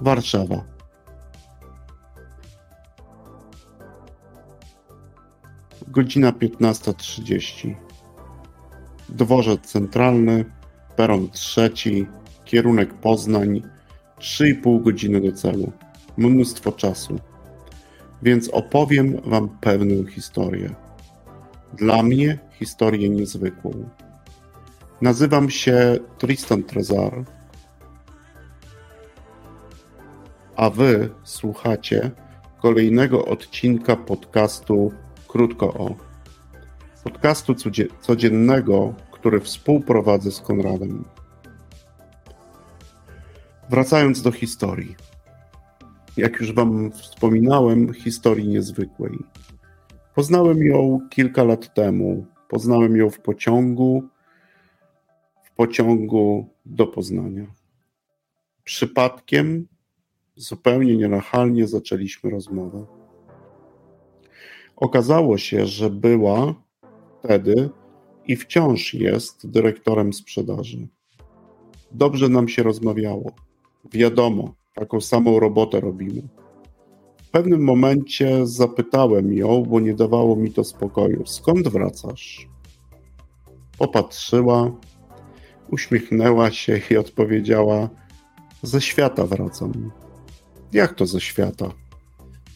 Warszawa. Godzina 15.30. Dworzec centralny, peron trzeci, kierunek Poznań, 3,5 godziny do celu. Mnóstwo czasu. Więc opowiem Wam pewną historię. Dla mnie historię niezwykłą. Nazywam się Tristan Trezar, a Wy słuchacie kolejnego odcinka podcastu Krótko o. Podcastu codziennego, który współprowadzę z Konradem. Wracając do historii. Jak już Wam wspominałem, historii niezwykłej. Poznałem ją kilka lat temu. Poznałem ją w pociągu, w pociągu do Poznania. Przypadkiem, zupełnie nienachalnie zaczęliśmy rozmowę. Okazało się, że była wtedy i wciąż jest dyrektorem sprzedaży. Dobrze nam się rozmawiało. Wiadomo, taką samą robotę robimy. W pewnym momencie zapytałem ją, bo nie dawało mi to spokoju: skąd wracasz? Popatrzyła, uśmiechnęła się i odpowiedziała: Ze świata wracam. Jak to ze świata?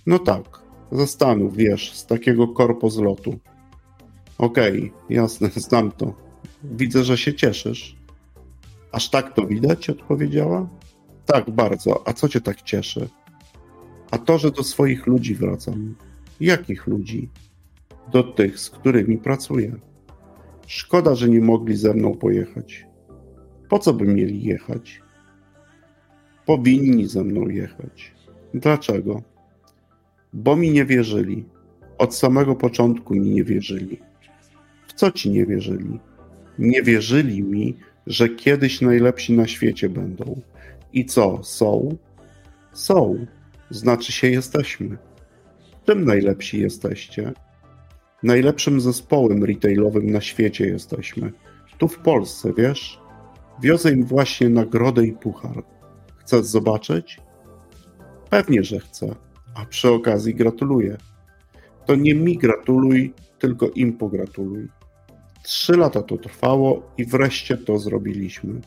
No tak, ze Stanów, wiesz, z takiego korpo zlotu. Okej, okay, jasne, znam to. Widzę, że się cieszysz. Aż tak to widać? odpowiedziała. Tak, bardzo. A co cię tak cieszy? A to, że do swoich ludzi wracam. Jakich ludzi? Do tych, z którymi pracuję. Szkoda, że nie mogli ze mną pojechać. Po co by mieli jechać? Powinni ze mną jechać. Dlaczego? Bo mi nie wierzyli. Od samego początku mi nie wierzyli. W co ci nie wierzyli? Nie wierzyli mi, że kiedyś najlepsi na świecie będą i co, są? Są. Znaczy się jesteśmy. Czym najlepsi jesteście? Najlepszym zespołem retailowym na świecie jesteśmy. Tu w Polsce, wiesz? Wiozę im właśnie nagrodę i puchar. Chcesz zobaczyć? Pewnie, że chcę. A przy okazji gratuluję. To nie mi gratuluj, tylko im pogratuluj. Trzy lata to trwało i wreszcie to zrobiliśmy.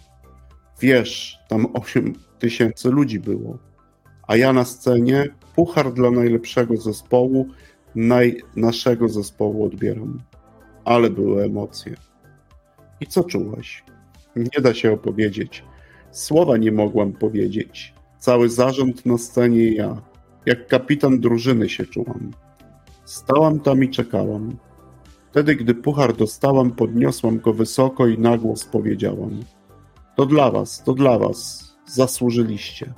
Wiesz, tam 8 tysięcy ludzi było, a ja na scenie puchar dla najlepszego zespołu, naj, naszego zespołu odbieram. Ale były emocje. I co czułaś? Nie da się opowiedzieć. Słowa nie mogłam powiedzieć. Cały zarząd na scenie ja. Jak kapitan drużyny się czułam. Stałam tam i czekałam. Wtedy, gdy puchar dostałam, podniosłam go wysoko i na głos powiedziałam – to dla was, to dla was. Zasłużyliście.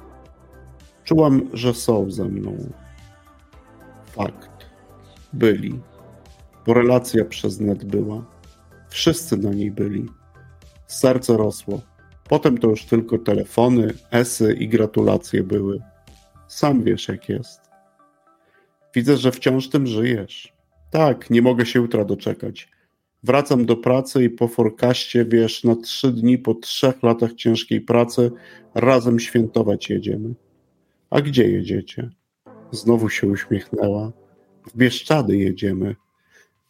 Czułam, że są ze mną. Fakt. Byli. Bo relacja przez net była. Wszyscy na niej byli. Serce rosło. Potem to już tylko telefony, esy i gratulacje były. Sam wiesz, jak jest. Widzę, że wciąż tym żyjesz. Tak, nie mogę się jutra doczekać wracam do pracy i po forkaście, wiesz, na trzy dni po trzech latach ciężkiej pracy razem świętować jedziemy. A gdzie jedziecie? Znowu się uśmiechnęła. W Bieszczady jedziemy.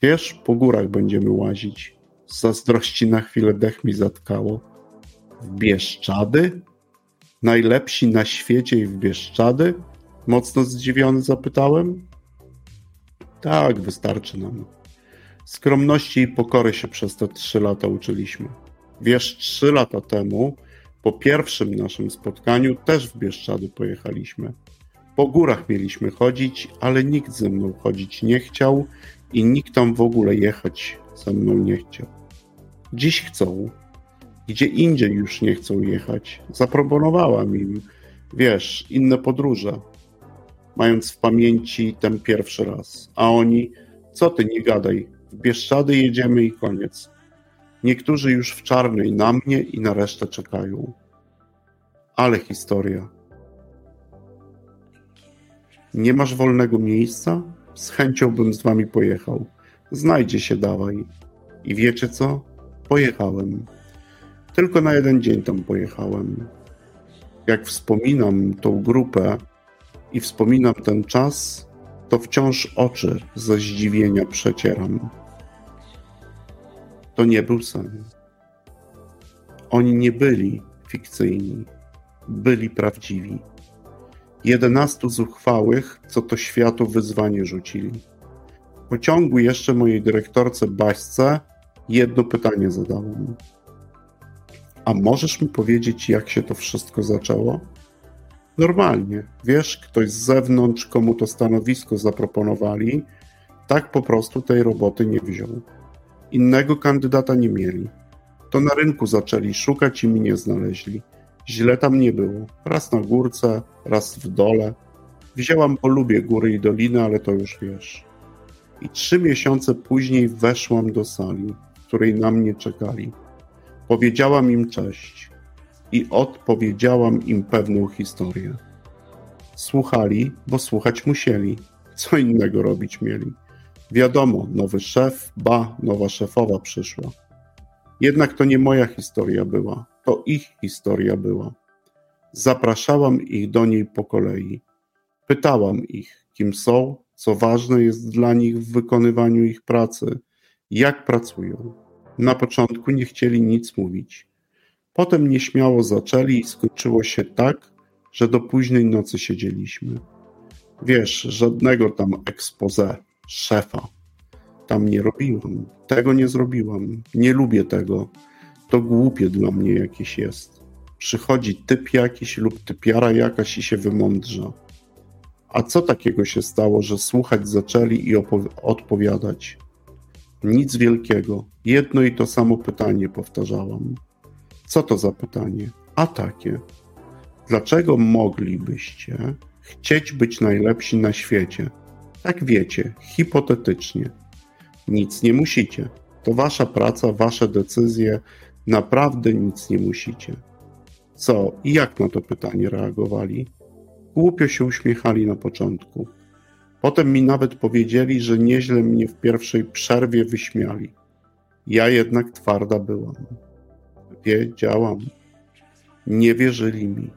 Wiesz, po górach będziemy łazić. Zazdrości na chwilę dech mi zatkało. Bieszczady? Najlepsi na świecie i w Bieszczady? Mocno zdziwiony zapytałem. Tak, wystarczy nam. Skromności i pokory się przez te trzy lata uczyliśmy. Wiesz, trzy lata temu, po pierwszym naszym spotkaniu, też w Bieszczady pojechaliśmy. Po górach mieliśmy chodzić, ale nikt ze mną chodzić nie chciał i nikt tam w ogóle jechać ze mną nie chciał. Dziś chcą. Gdzie indziej już nie chcą jechać. Zaproponowałam im, wiesz, inne podróże, mając w pamięci ten pierwszy raz. A oni, co ty nie gadaj, w Bieszczady jedziemy i koniec. Niektórzy już w czarnej na mnie i na resztę czekają. Ale historia. Nie masz wolnego miejsca? Z chęcią bym z wami pojechał. Znajdzie się, dawaj. I wiecie co? Pojechałem. Tylko na jeden dzień tam pojechałem. jak wspominam tą grupę i wspominam ten czas, to wciąż oczy ze zdziwienia przecieram. To nie był sen. Oni nie byli fikcyjni, byli prawdziwi. Jedenastu zuchwałych, co to światu wyzwanie rzucili. W pociągu jeszcze mojej dyrektorce Baśce jedno pytanie zadałem. A możesz mi powiedzieć, jak się to wszystko zaczęło? Normalnie. Wiesz, ktoś z zewnątrz, komu to stanowisko zaproponowali, tak po prostu tej roboty nie wziął. Innego kandydata nie mieli. To na rynku zaczęli szukać i mnie znaleźli. Źle tam nie było. Raz na górce, raz w dole. Wzięłam po lubię góry i doliny, ale to już wiesz. I trzy miesiące później weszłam do sali, w której na mnie czekali. Powiedziałam im cześć i odpowiedziałam im pewną historię. Słuchali, bo słuchać musieli. Co innego robić mieli. Wiadomo, nowy szef, ba, nowa szefowa przyszła. Jednak to nie moja historia była, to ich historia była. Zapraszałam ich do niej po kolei. Pytałam ich, kim są, co ważne jest dla nich w wykonywaniu ich pracy, jak pracują. Na początku nie chcieli nic mówić. Potem nieśmiało zaczęli i skończyło się tak, że do późnej nocy siedzieliśmy. Wiesz, żadnego tam expose, szefa. Tam nie robiłam. Tego nie zrobiłam. Nie lubię tego. To głupie dla mnie jakieś jest. Przychodzi typ jakiś lub typiara jakaś i się wymądrza. A co takiego się stało, że słuchać zaczęli i odpowiadać? Nic wielkiego. Jedno i to samo pytanie powtarzałam. Co to za pytanie? A takie. Dlaczego moglibyście chcieć być najlepsi na świecie? Tak wiecie, hipotetycznie. Nic nie musicie. To wasza praca, wasze decyzje. Naprawdę nic nie musicie. Co i jak na to pytanie reagowali? Głupio się uśmiechali na początku. Potem mi nawet powiedzieli, że nieźle mnie w pierwszej przerwie wyśmiali. Ja jednak twarda byłam. Wiedziałam. Nie wierzyli mi.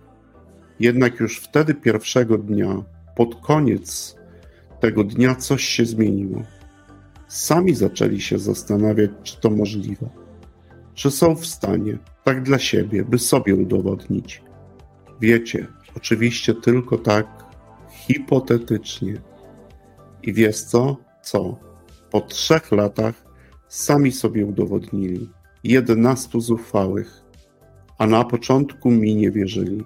Jednak już wtedy pierwszego dnia, pod koniec tego dnia, coś się zmieniło. Sami zaczęli się zastanawiać, czy to możliwe. Czy są w stanie, tak dla siebie, by sobie udowodnić. Wiecie, oczywiście tylko tak hipotetycznie. I wiesz co? Co? Po trzech latach sami sobie udowodnili. Jedenastu zuchwałych. A na początku mi nie wierzyli.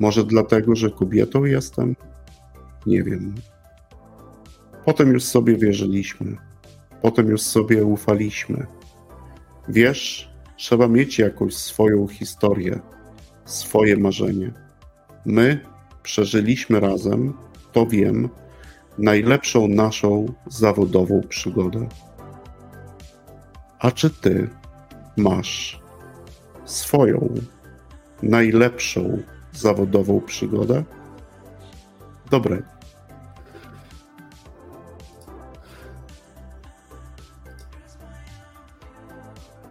Może dlatego, że kobietą jestem? Nie wiem. Potem już sobie wierzyliśmy. Potem już sobie ufaliśmy. Wiesz, trzeba mieć jakąś swoją historię, swoje marzenie. My przeżyliśmy razem, to wiem, najlepszą naszą zawodową przygodę. A czy ty masz swoją najlepszą zawodową przygodę? Dobrego.